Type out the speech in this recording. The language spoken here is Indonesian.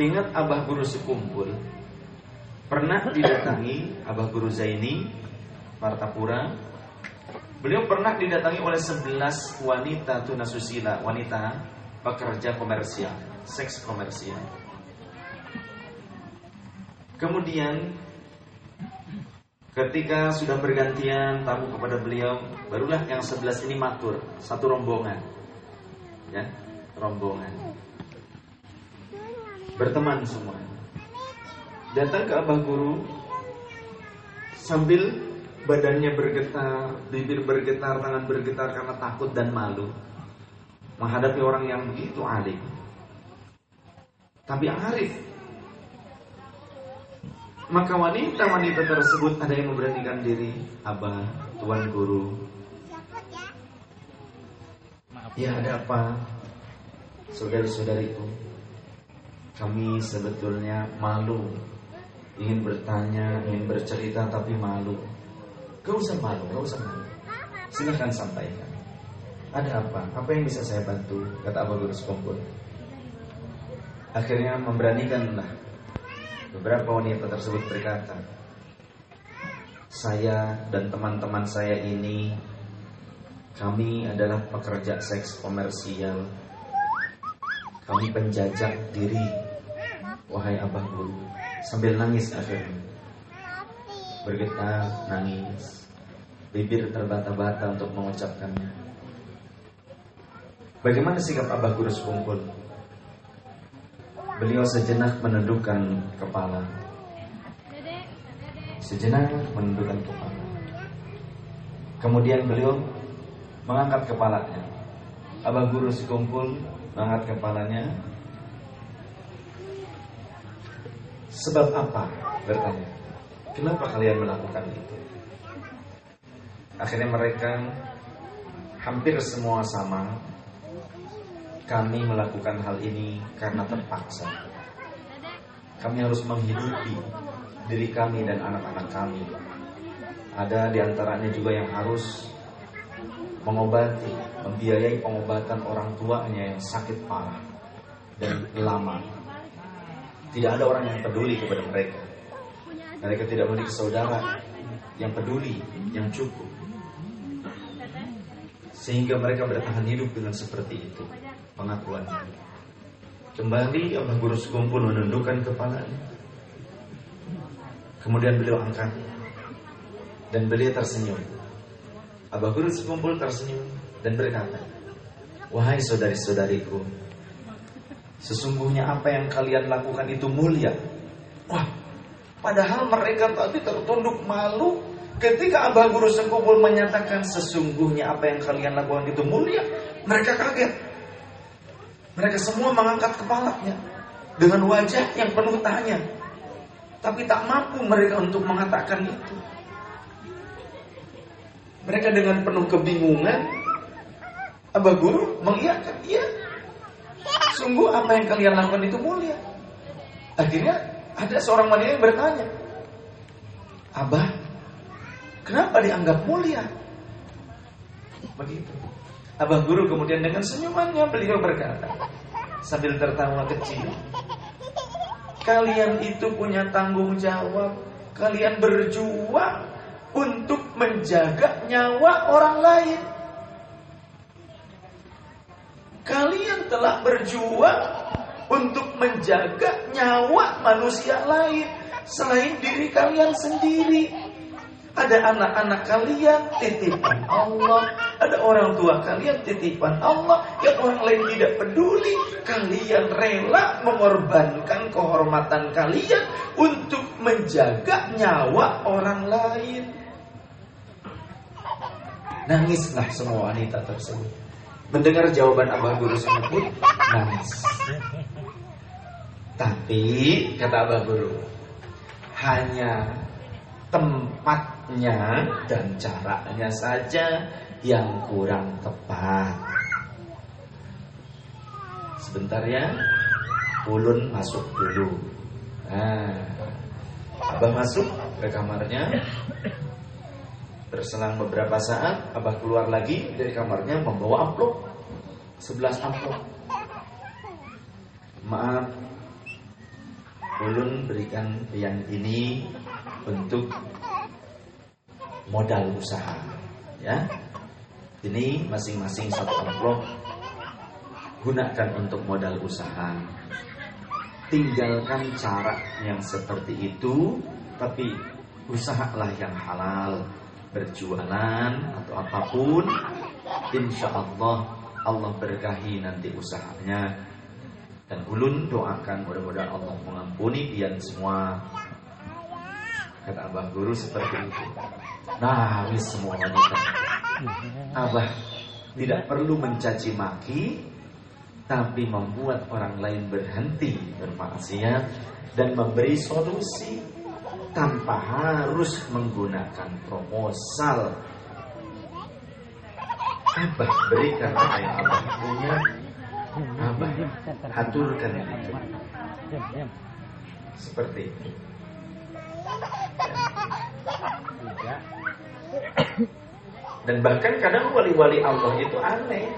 Ingat Abah Guru sekumpul? Pernah didatangi Abah Guru Zaini Martapura. Beliau pernah didatangi oleh 11 wanita tunasusila Wanita pekerja komersial Seks komersial. Kemudian Ketika sudah bergantian tamu kepada beliau Barulah yang 11 ini matur Satu rombongan. Ya, rombongan Berteman semua. Datang ke Abah Guru Sambil badannya bergetar Bibir bergetar, tangan bergetar karena takut dan malu Menghadapi orang yang begitu alim. Tapi arif Maka wanita-wanita tersebut Ada yang memberanikan diri Abah, Tuan Guru. Ya ada apa Saudari-saudariku Kami sebetulnya malu Ingin bertanya, ingin bercerita tapi malu Gak usah malu, gak usah malu Silahkan sampaikan Ada apa? Apa yang bisa saya bantu? Kata Abah Guru Sekumpul Akhirnya memberanikanlah Beberapa wanita tersebut berkata Saya dan teman-teman saya ini kami adalah pekerja seks komersial. Kami penjajak diri. Wahai Abah Guru, sambil nangis akhirnya. Bergetar, nangis. Bibir terbata-bata untuk mengucapkannya. Bagaimana sikap Abah Guru sekumpul? Beliau sejenak menundukkan kepala. Sejenak menundukkan kepala. Kemudian beliau mengangkat kepalanya. Abah guru sekumpul mengangkat kepalanya. Sebab apa? Bertanya. Kenapa kalian melakukan itu? Akhirnya mereka hampir semua sama. Kami melakukan hal ini karena terpaksa. Kami harus menghidupi diri kami dan anak-anak kami. Ada di antaranya juga yang harus mengobati, membiayai pengobatan orang tuanya yang sakit parah dan lama. Tidak ada orang yang peduli kepada mereka. Mereka tidak memiliki saudara yang peduli, yang cukup. Sehingga mereka bertahan hidup dengan seperti itu pengakuannya. Kembali Abah Guru Sekumpul menundukkan kepalanya. Kemudian beliau angkat dan beliau tersenyum. Abah Guru sekumpul tersenyum dan berkata, Wahai saudari-saudariku, sesungguhnya apa yang kalian lakukan itu mulia. Wah, padahal mereka tadi tertunduk malu ketika Abah Guru sekumpul menyatakan sesungguhnya apa yang kalian lakukan itu mulia. Mereka kaget. Mereka semua mengangkat kepalanya dengan wajah yang penuh tanya. Tapi tak mampu mereka untuk mengatakan itu. Mereka dengan penuh kebingungan Abah Guru mengiyakan Iya Sungguh apa yang kalian lakukan itu mulia. Akhirnya ada seorang wanita yang bertanya Abah Kenapa dianggap mulia? Begitu. Abah Guru kemudian dengan senyumannya beliau berkata Sambil tertawa kecil Kalian itu punya tanggung jawab. Kalian berjuang untuk menjaga nyawa orang lain. Kalian telah berjuang untuk menjaga nyawa manusia lain selain diri kalian sendiri. Ada anak-anak kalian titipan Allah, ada orang tua kalian titipan Allah, yang orang lain tidak peduli. Kalian rela mengorbankan kehormatan kalian untuk menjaga nyawa orang lain. Nangislah semua wanita tersebut. Mendengar jawaban Abah Guru tersebut, nangis. Tapi kata Abah Guru, hanya tempatnya dan caranya saja yang kurang tepat. Sebentar ya, ulun masuk dulu. Nah, Abah masuk ke kamarnya, Berselang beberapa saat, Abah keluar lagi dari kamarnya membawa amplop. 11 amplop. Maaf, ulun berikan yang ini untuk modal usaha ya ini masing-masing satu amplop gunakan untuk modal usaha tinggalkan cara yang seperti itu tapi usahalah yang halal berjualan atau apa pun insya Allah Allah berkahi nanti usahanya. Dan ulun doakan mudah-mudahan Allah mengampuni pian semua. Kata abah guru seperti itu. Nah wis semua wanita abah tidak perlu mencaci maki tapi membuat orang lain berhenti bermaksiat dan memberi solusi tanpa harus menggunakan proposal. Abah berikan apa yang Abah punya. Abah aturkan itu. Seperti itu. Dan bahkan kadang wali-wali Allah itu aneh.